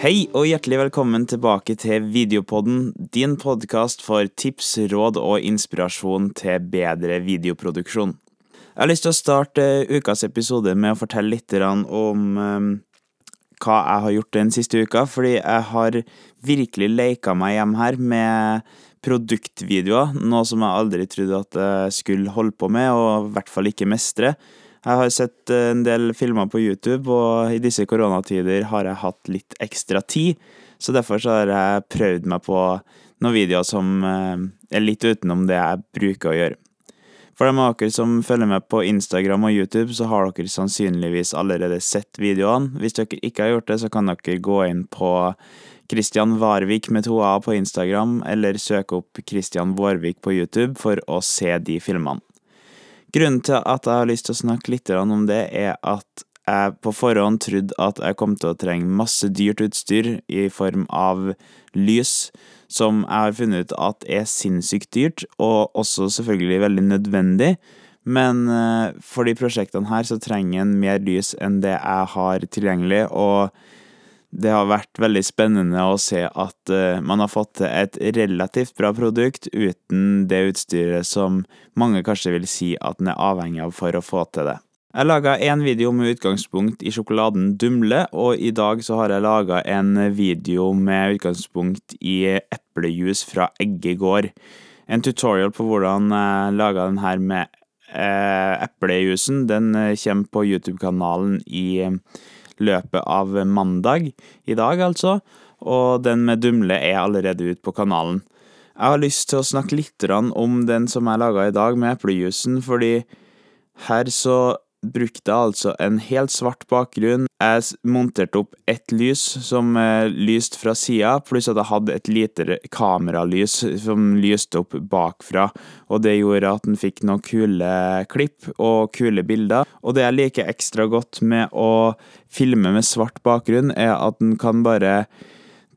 Hei og hjertelig velkommen tilbake til Videopodden, din podkast for tips, råd og inspirasjon til bedre videoproduksjon. Jeg har lyst til å starte ukas episode med å fortelle litt om um, hva jeg har gjort den siste uka, fordi jeg har virkelig leika meg hjem her med produktvideoer, noe som jeg aldri trodde at jeg skulle holde på med, og i hvert fall ikke mestre. Jeg har sett eh, en del filmer på YouTube, og i disse koronatider har jeg hatt litt ekstra tid. Så derfor så har jeg prøvd meg på noen videoer som eh, er litt utenom det jeg bruker å gjøre. For de av dere som følger med på Instagram og YouTube, så har dere sannsynligvis allerede sett videoene. Hvis dere ikke har gjort det, så kan dere gå inn på Christian Varvik med to A på Instagram, eller søke opp Christian Vårvik på YouTube for å se de filmene. Grunnen til at jeg har lyst til å snakke litt om det, er at jeg på forhånd trodde at jeg kom til å trenge masse dyrt utstyr i form av lys, som jeg har funnet ut at er sinnssykt dyrt, og også selvfølgelig veldig nødvendig. Men eh, for de prosjektene her så trenger en mer lys enn det jeg har tilgjengelig, og det har vært veldig spennende å se at uh, man har fått til et relativt bra produkt uten det utstyret som mange kanskje vil si at den er avhengig av for å få til det. Jeg laga en video med utgangspunkt i sjokoladen Dumle, og i dag så har jeg laga en video med utgangspunkt i eplejus fra Eggegård. En tutorial på hvordan jeg laga den her med eh, eplejusen. Den eh, kommer på YouTube-kanalen i løpet av mandag, i dag altså, og den med Dumle er allerede ute på kanalen. Jeg har lyst til å snakke litt om den som jeg laga i dag, med eplejusen, fordi her så brukte altså en helt svart bakgrunn. Jeg monterte opp ett lys som eh, lyste fra sida, pluss at jeg hadde et lite kameralys som lyste opp bakfra. Og det gjorde at den fikk noen kule klipp og kule bilder. Og det jeg liker ekstra godt med å filme med svart bakgrunn, er at den kan bare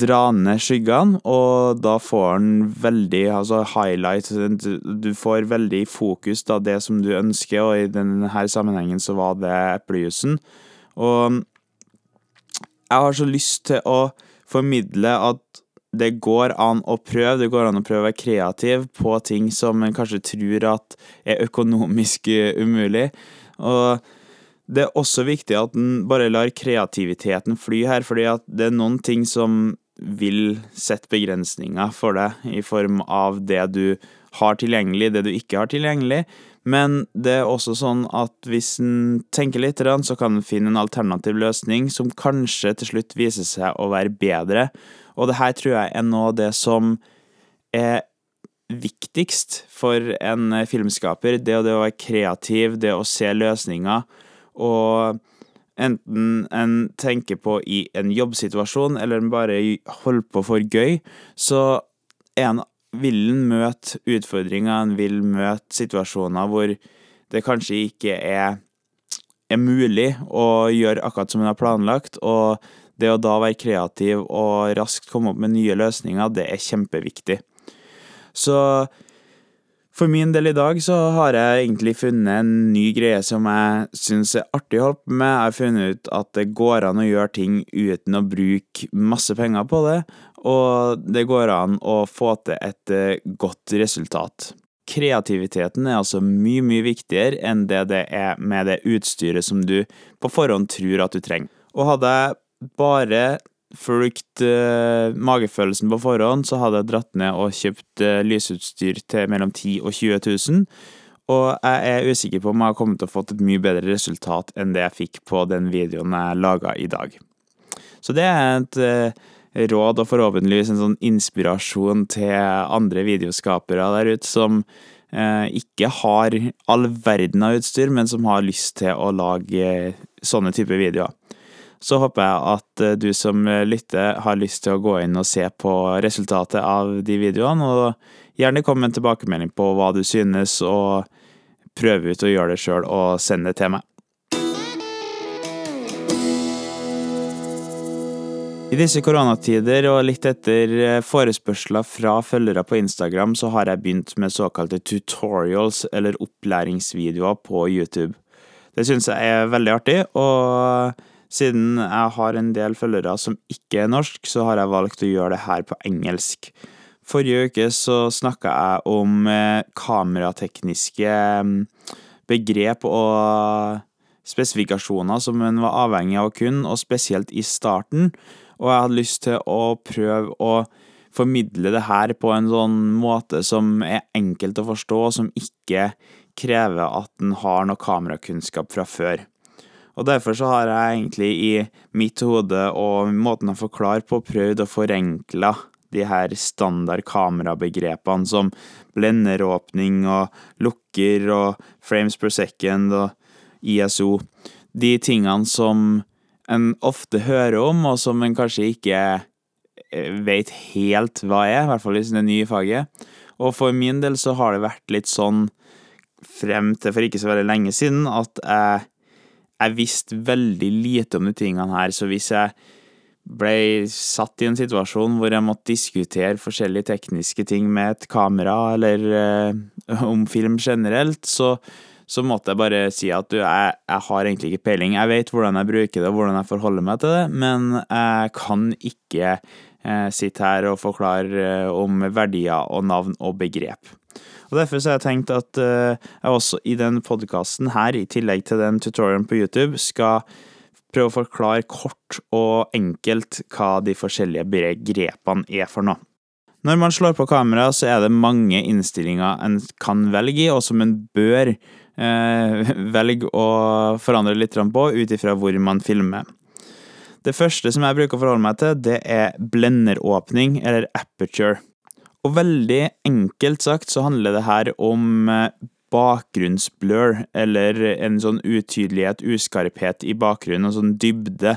dra ned skyggene, og da får han veldig altså highlight. Du får veldig fokus da det som du ønsker, og i denne sammenhengen så var det eplejusen. Og jeg har så lyst til å formidle at det går an å prøve, det går an å prøve å være kreativ på ting som en kanskje tror at er økonomisk umulig. Og det er også viktig at en bare lar kreativiteten fly her, fordi at det er noen ting som vil sette begrensninger for deg i form av det du har tilgjengelig, det du ikke har tilgjengelig. Men det er også sånn at hvis en tenker litt, så kan en finne en alternativ løsning som kanskje til slutt viser seg å være bedre. Og det her tror jeg er noe av det som er viktigst for en filmskaper. Det, å være kreativ, det å se løsninger. Og enten en tenker på i en jobbsituasjon, eller en bare holder på for gøy, så en, vil en møte utfordringer, en vil møte situasjoner hvor det kanskje ikke er, er mulig å gjøre akkurat som en har planlagt, og det å da være kreativ og raskt komme opp med nye løsninger, det er kjempeviktig. Så for min del i dag så har jeg egentlig funnet en ny greie som jeg syns er artig å holde på med. Jeg har funnet ut at det går an å gjøre ting uten å bruke masse penger på det, og det går an å få til et eh, godt resultat. Kreativiteten er altså mye, mye viktigere enn det det er med det utstyret som du på forhånd tror at du trenger. Og hadde jeg bare fulgt uh, magefølelsen på forhånd, så hadde jeg dratt ned og kjøpt uh, lysutstyr til mellom 10 og 20 000. Og jeg er usikker på om jeg har kommet til å fått et mye bedre resultat enn det jeg fikk på den videoen jeg laga i dag. Så det er et uh, råd og forhåpentligvis en sånn inspirasjon til andre videoskapere der ute som ikke har all verden av utstyr, men som har lyst til å lage sånne typer videoer. Så håper jeg at eh, du som lytter har lyst til å gå inn og se på resultatet av de videoene, og gjerne kom med en tilbakemelding på hva du synes, og prøve ut å gjøre det sjøl og sende det til meg. I disse koronatider og litt etter eh, forespørsler fra følgere på Instagram, så har jeg begynt med såkalte tutorials, eller opplæringsvideoer, på YouTube. Det syns jeg er veldig artig, og Siden jeg har en del følgere som ikke er norsk, så har jeg valgt å gjøre det her på engelsk. Forrige uke så snakka jeg om eh, kameratekniske mm, begrep og spesifikasjoner som en var avhengig av å kunne, og spesielt i starten. Og jeg hadde lyst til å prøve å formidle det her på en sånn måte som er enkelt å forstå, og som ikke krever at en har noe kamerakunnskap fra før. Og Derfor så har jeg egentlig i mitt hode og måten å forklare på prøvd å forenkle de her standard kamerabegrepene som blenderåpning og lukker og frames per second og ISO. De tingene som en ofte hører om, og som en kanskje ikke veit vet helt hva er, i hvert fall hvis en er ny i faget. Og for min del så har det vært litt sånn frem til for ikke så veldig lenge siden at jeg jeg visste veldig lite om de tingene her, så hvis jeg ble satt i en situasjon hvor jeg måtte diskutere forskjellige tekniske ting med et kamera, eller eh, om film generelt, så, så, måtte jeg bare si at du, jeg, jeg, har egentlig ikke peiling. Jeg vet hvordan jeg bruker det, og hvordan jeg forholder meg til det, men jeg kan ikke eh, sitte her og forklare eh, om verdier og navn og begrep. Og Derfor så har jeg tenkt at uh, jeg også i den podkasten her, i tillegg til den tutorialen på YouTube, skal prøve å forklare kort og enkelt hva de forskjellige grepene er for noe. Når man slår på kamera, så er det mange innstillinger en kan velge i, og som en bør eh, velge å forandre litt på ut ifra hvor man filmer. Det første som jeg bruker å forholde meg til, det er blenderåpning, eller aperture. Og veldig enkelt sagt så handler det her om eh, bakgrunnsblur, eller en sånn utydelighet, uskarphet i bakgrunnen, en sånn dybde.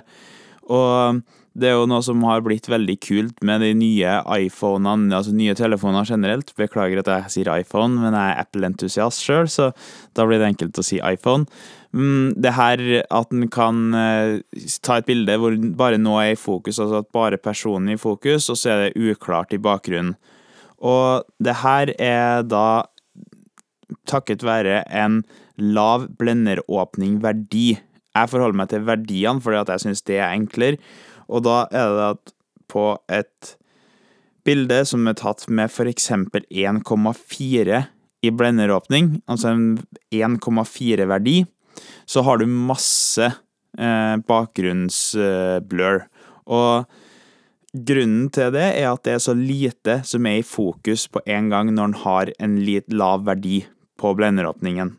Og det er jo noe som har blitt veldig kult med de nye iPhonene, altså nye telefoner generelt. Beklager at jeg sier iPhone, men jeg er Apple-entusiast sjøl, så da blir det enkelt å si iPhone. Mm, det her at en kan uh, ta et bilde hvor bare noe er i fokus, altså at bare personen er i fokus, og så er det uklart i bakgrunnen. Og det her er da takket være en lav blenderåpning-verdi. Jeg forholder meg til verdiene fordi at jeg syns det er enklere, og da er det at på et bilde som er tatt med f.eks. 1,4 i blenderåpning, altså en 1,4-verdi, så har du masse eh, bakgrunnsblur. Og Grunnen til det er at det er så lite som er i fokus på en gang når en har en litt lav verdi på blenderåpningen.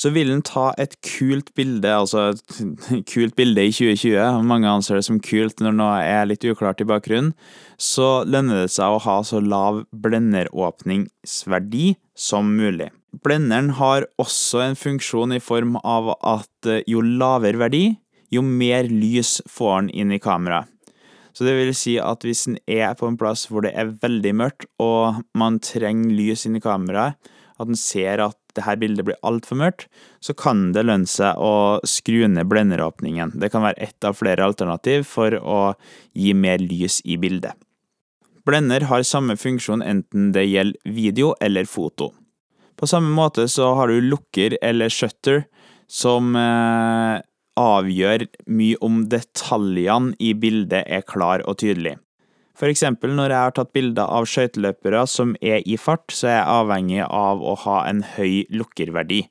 Så vil en ta et kult bilde, altså et kult bilde i 2020, mange anser det som kult når noe er litt uklart i bakgrunnen, så lønner det seg å ha så lav blenderåpningsverdi som mulig. Blenderen har også en funksjon i form av at jo lavere verdi, jo mer lys får den inn i kameraet. Så det vil si at hvis en er på en plass hvor det er veldig mørkt, og man trenger lys inn i kameraet, at en ser at det her bildet blir altfor mørkt, så kan det lønne seg å skru ned blenderåpningen. Det kan være ett av flere alternativ for å gi mer lys i bildet. Blender har samme funksjon enten det gjelder video eller foto. På samme måte så har du lukker eller shutter, som eh, avgjør mye om detaljene i bildet er klar og tydelig. For eksempel når jeg har tatt bilder av skøyteløpere som er i fart, så er jeg avhengig av å ha en høy lukkerverdi.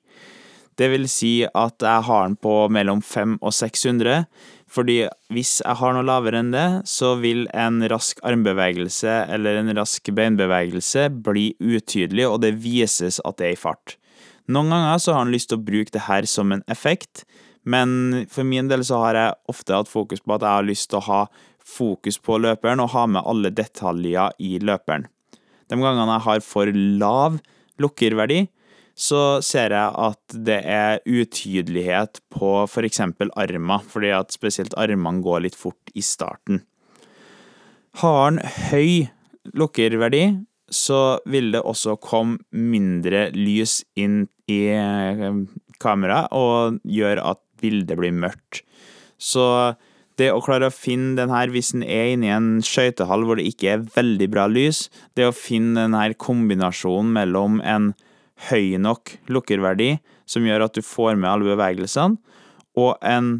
Det vil si at jeg har den på mellom 500 og 600, fordi hvis jeg har noe lavere enn det, så vil en rask armbevegelse eller en rask beinbevegelse bli utydelig, og det vises at det er i fart. Noen ganger så har han lyst til å bruke det her som en effekt, men for min del så har jeg ofte hatt fokus på at jeg har lyst til å ha fokus på løperen og ha med alle detaljer i løperen. De gangene jeg har for lav lukkerverdi, så ser jeg at det er utydelighet på f.eks. For armer, fordi at spesielt armene går litt fort i starten. Har den høy lukkerverdi, så vil det også komme mindre lys inn i eh, kameraet og gjør at bildet blir mørkt. Så det å klare å finne den her hvis en er inne i en skøytehall hvor det ikke er veldig bra lys, det å finne den her kombinasjonen mellom en høy nok lukkerverdi, som gjør at du får med alle bevegelsene, og en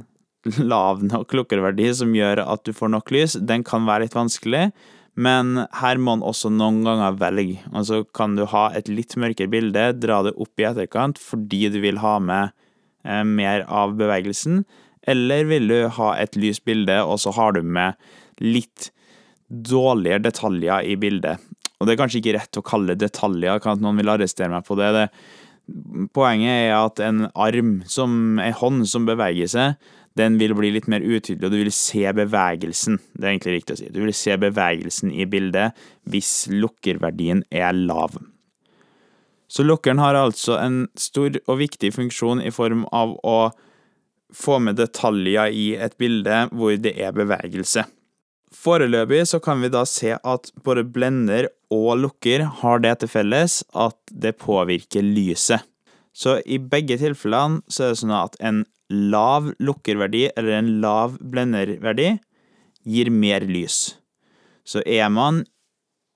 lav nok lukkerverdi som gjør at du får nok lys, den kan være litt vanskelig. Men her må man også noen ganger velge. Altså kan du ha et litt mørkere bilde, dra det opp i etterkant fordi du vil ha med mer av bevegelsen, eller vil du ha et lyst bilde, og så har du med litt dårligere detaljer i bildet. Og det er kanskje ikke rett å kalle det detaljer, kan at noen vil arrestere meg på det. det. Poenget er at en arm, som ei hånd som beveger seg, den vil bli litt mer utydelig, og du vil se bevegelsen. Det er egentlig riktig å si. Du vil se bevegelsen i bildet hvis lukkerverdien er lav. Så lukkeren har altså en stor og viktig funksjon i form av å få med detaljer i et bilde hvor det er bevegelse. Foreløpig så kan vi da se at både blender og lukker har det til felles at det påvirker lyset. Så i begge tilfellene så er det sånn at en lav lukkerverdi eller en lav blenderverdi gir mer lys. Så er man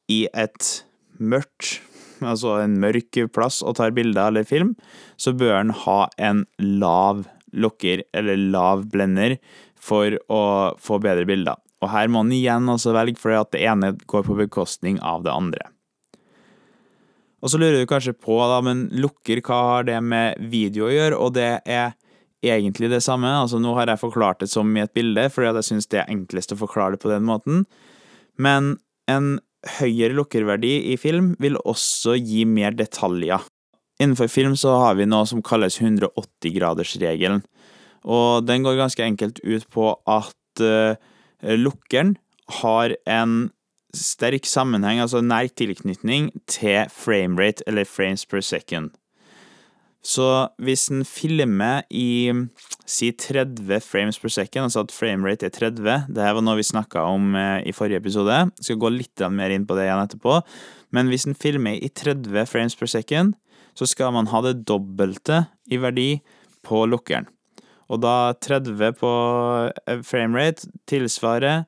i et mørkt, altså en mørk plass og tar bilder eller film, så bør en ha en lav lukker eller lav blender for å få bedre bilder. Og her må en igjen også velge, fordi at det ene går på bekostning av det andre. Og så lurer du kanskje på, da, men lukker, hva har det med video å gjøre? Og det er egentlig det samme. Altså, nå har jeg forklart det som i et bilde, fordi jeg syns det er enklest å forklare det på den måten. Men en høyere lukkerverdi i film vil også gi mer detaljer. Innenfor film så har vi noe som kalles 180-gradersregelen. Og den går ganske enkelt ut på at uh, lukkeren har en sterk sammenheng, altså nær tilknytning, til framerate, eller frames per second. Så hvis en filmer i si 30 frames per second, altså at framerate er 30 Det her var noe vi snakka om eh, i forrige episode. Jeg skal gå litt mer inn på det igjen etterpå. Men hvis en filmer i 30 frames per second, så skal man ha det dobbelte i verdi på lukkeren. Og da 30 på eh, framerate tilsvarer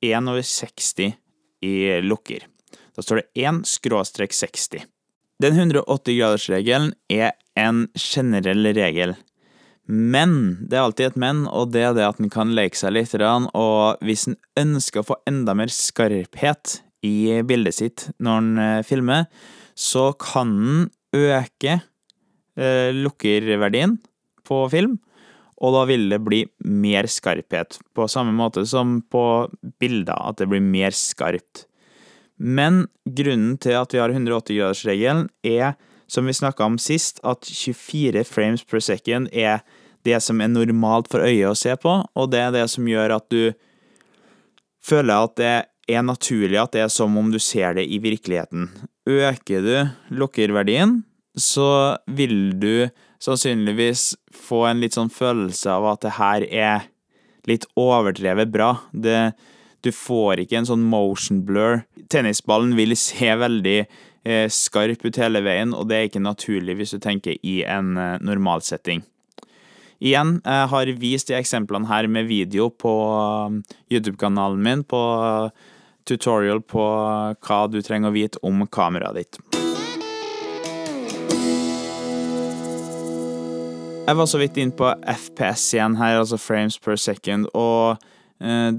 1 over 60 i lukker. Da står det 1 skråstrek 60. Den 180-gradersregelen er en generell regel. Men det er alltid et men, og det er det at en kan leke seg litt. Og hvis en ønsker å få enda mer skarphet i bildet sitt når en eh, filmer, så kan en øke eh, lukkerverdien på film, og da vil det bli mer skarphet. På samme måte som på bilder, at det blir mer skarpt. Men grunnen til at vi har 180-gradersregelen, er som vi snakka om sist, at 24 frames per second er det som er normalt for øyet å se på, og det er det som gjør at du føler at det er naturlig at det er som om du ser det i virkeligheten. Øker du lukkerverdien, så vil du sannsynligvis få en litt sånn følelse av at det her er litt overdrevet bra. Det, du får ikke en sånn motion blur. Tennisballen vil se veldig Eh, skarp ut hele veien, og det er ikke naturlig hvis du tenker i en eh, normalsetting. Igjen, jeg har vist de eksemplene her med video på um, YouTube-kanalen min, på tutorial på hva du trenger å vite om kameraet ditt. Jeg var så vidt inn på FPS igjen her, altså frames per second, og Eh,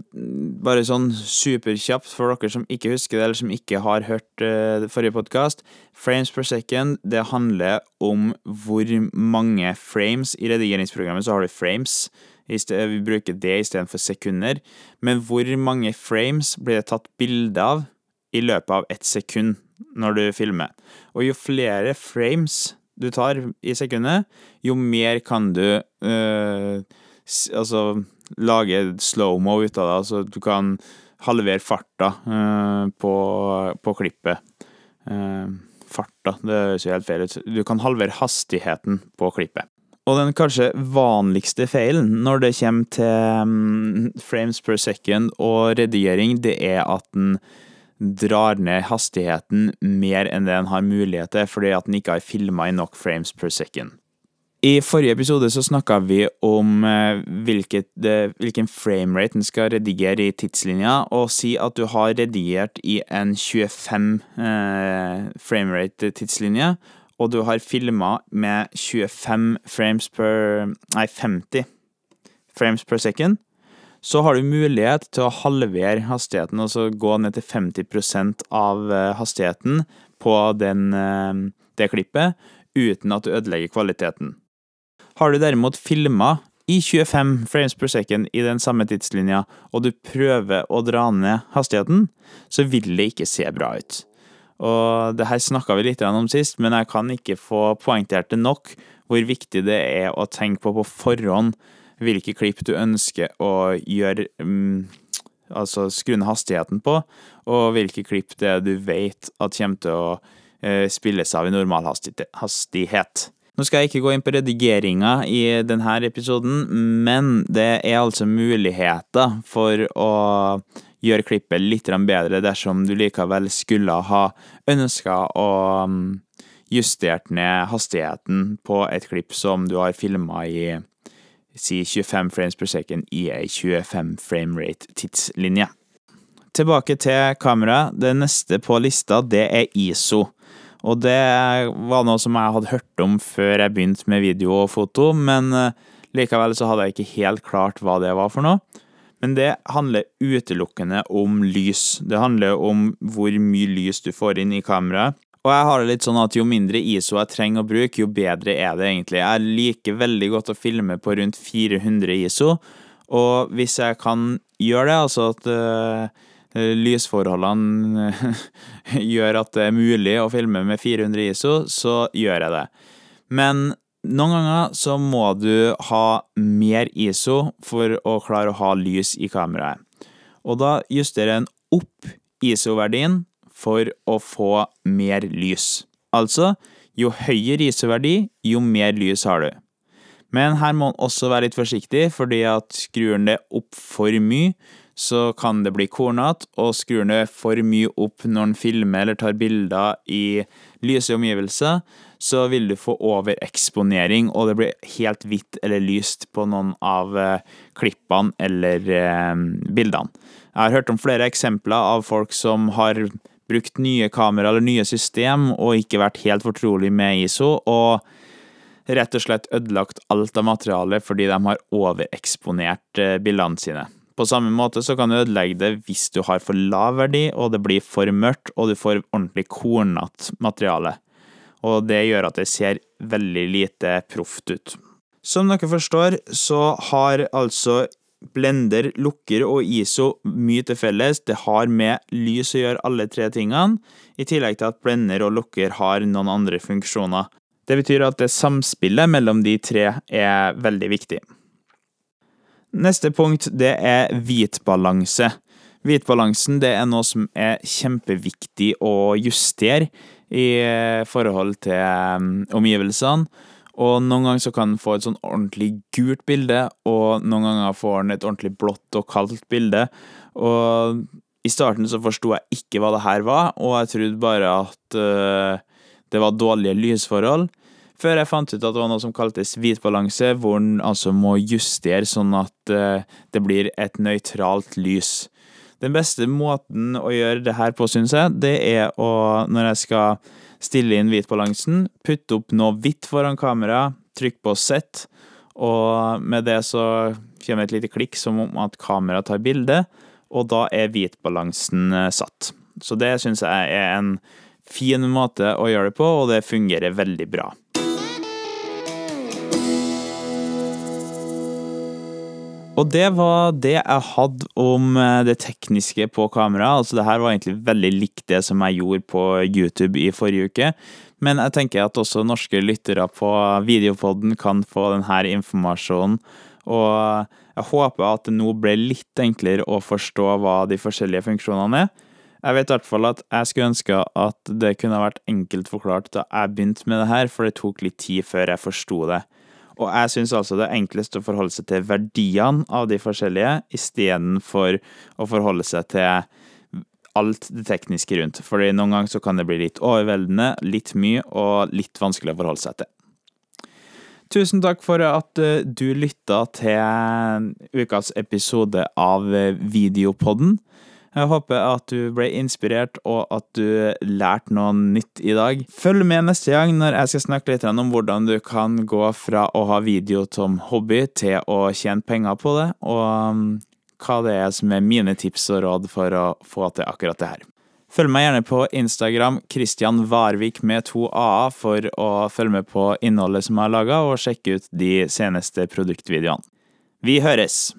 bare sånn superkjapt for dere som ikke husker det, eller som ikke har hørt eh, forrige podkast. Frames per second, det handler om hvor mange frames I redigeringsprogrammet så har du frames. vi bruker det istedenfor sekunder. Men hvor mange frames blir det tatt bilde av i løpet av ett sekund når du filmer? Og jo flere frames du tar i sekundet, jo mer kan du øh, Altså lage slow-mo ut av det. Altså du kan halvere farta uh, på, på, klippet. Uh, farta, det høres jo helt feil ut. Du kan halvere hastigheten på klippet. Og den kanskje vanligste feilen når det kommer til um, frames per second og redigering, det er at den drar ned hastigheten mer enn det den har mulighet til, fordi at den ikke har filma i nok frames per second. I forrige episode så snakka vi om eh, hvilket, hvilken framerate en skal redigere i tidslinja, og si at du har redigert i en 25 eh, framerate-tidslinje, og du har filma med 25 frames per Nei, 50. frames per second, så har du mulighet til å halvere hastigheten, altså gå ned til 50% av eh, hastigheten på den, eh, det klippet, uten at du ødelegger kvaliteten. Har du derimot filma i 25 frames per second i den samme tidslinja, og du prøver å dra ned hastigheten, så vil det ikke se bra ut. Og det her snakka vi litt om sist, men jeg kan ikke få poengtert det nok hvor viktig det er å tenke på på forhånd hvilke klipp du ønsker å gjøre um, Altså skru ned hastigheten på, og hvilke klipp det er du vet at kommer til å uh, spilles av i normal hastighet. Nå skal jeg ikke gå inn på redigeringa i denne episoden, men det er altså muligheter for å gjøre klippet litt bedre dersom du likevel skulle ha ønska å um, justert ned hastigheten på et klipp som du har filma i si 25 frames per second i ei 25 framerate tidslinje. Tilbake til kamera. Det neste på lista, det er ISO. Og det var noe som jeg hadde hørt om før jeg begynte med video og foto, men eh, likevel så hadde jeg ikke helt klart hva det var for noe. Men det handler utelukkende om lys. Det handler om hvor mye lys du får inn i kameraet, og jeg har det litt sånn at jo mindre ISO jeg trenger å bruke, jo bedre er det egentlig. Jeg liker veldig godt å filme på rundt 400 ISO, og hvis jeg kan gjøre det, altså at uh, lysforholdene gjør at det er mulig å filme med 400 ISO, så gjør jeg det. Men noen ganger så må du ha mer ISO for å klare å ha lys i kameraet. Og da justerer en opp ISO-verdien for å få mer lys. Altså, jo høyere ISO-verdi, jo mer lys har du. Men her må man også være litt forsiktig, fordi at skrur en det opp for mye, så kan det bli kornete, og skrur den for mye opp når den filmer eller tar bilder i lyse omgivelser, så vil du få overeksponering, og det blir helt hvitt eller lyst på noen av eh, klippene eller eh, bildene. Jeg har hørt om flere eksempler av folk som har brukt nye kamera eller nye system og ikke vært helt fortrolig med ISO, og rett og slett ødelagt alt av materialet fordi de har overeksponert eh, bildene sine. På samme måte så kan du ødelegge det hvis du har for lav verdi, og det blir for mørkt, og du får ordentlig kornete materiale. Og det gjør at det ser veldig lite proft ut. Som dere forstår, så har altså Blender, lukker og ISO mye til felles. Det har med lys å gjøre, alle tre tingene, i tillegg til at blender og lukker har noen andre funksjoner. Det betyr at det samspillet mellom de tre er veldig viktig. Neste punkt det er hvitbalanse. Hvitbalansen det er noe som er kjempeviktig å justere i forhold til um, omgivelsene. Og noen ganger så kan den få et sånn ordentlig gult bilde, og noen ganger får den et ordentlig blått og kaldt bilde. Og i starten så forsto jeg ikke hva det her var, og jeg trodde bare at uh, det var dårlige lysforhold. Før jeg fant ut at det var noe som kaltes hvitbalanse, hvor den altså må justere sånn at uh, det blir et nøytralt lys. Den beste måten å gjøre det her på, syns jeg, det er å, når jeg skal stille inn hvitbalansen, putte opp noe hvitt foran kamera, trykk på sett, og med det så kommer et lite klikk som om at kameraet tar bilde, og da er hvitbalansen eh, satt. Så det syns jeg er en fin måte å gjøre det på, og det fungerer veldig bra. Og det var det jeg hadde om eh, det tekniske på kamera. Altså det her var egentlig veldig likt det som jeg gjorde på YouTube i forrige uke. Men jeg tenker at også norske lyttere på videopodden kan få denne informasjonen. Og jeg håper at det nå ble litt enklere å forstå hva de forskjellige funksjonene er. Jeg vet i hvert fall at jeg skulle ønske at det kunne vært enkelt forklart da jeg begynte med det her, for det tok litt tid før jeg forsto det. Og jeg syns altså det er enklest å forholde seg til verdiene av de forskjellige, istedenfor å forholde seg til alt det tekniske rundt. Fordi noen ganger så kan det bli litt overveldende, litt mye og litt vanskelig å forholde seg til. Tusen takk for at eh, du lytta til ukas episode av Videopodden. Jeg håper at du ble inspirert, og at du lærte noe nytt i dag. Følg med neste gang når jeg skal snakke litt om hvordan du kan gå fra å ha video som hobby til å tjene penger på det, og um, hva det er som er mine tips og råd for å få til akkurat det her. Følg meg gjerne på Instagram Christian Varvik med to a-er for å følge med på innholdet som jeg har laga, og sjekke ut de seneste produktvideoene. Vi høres!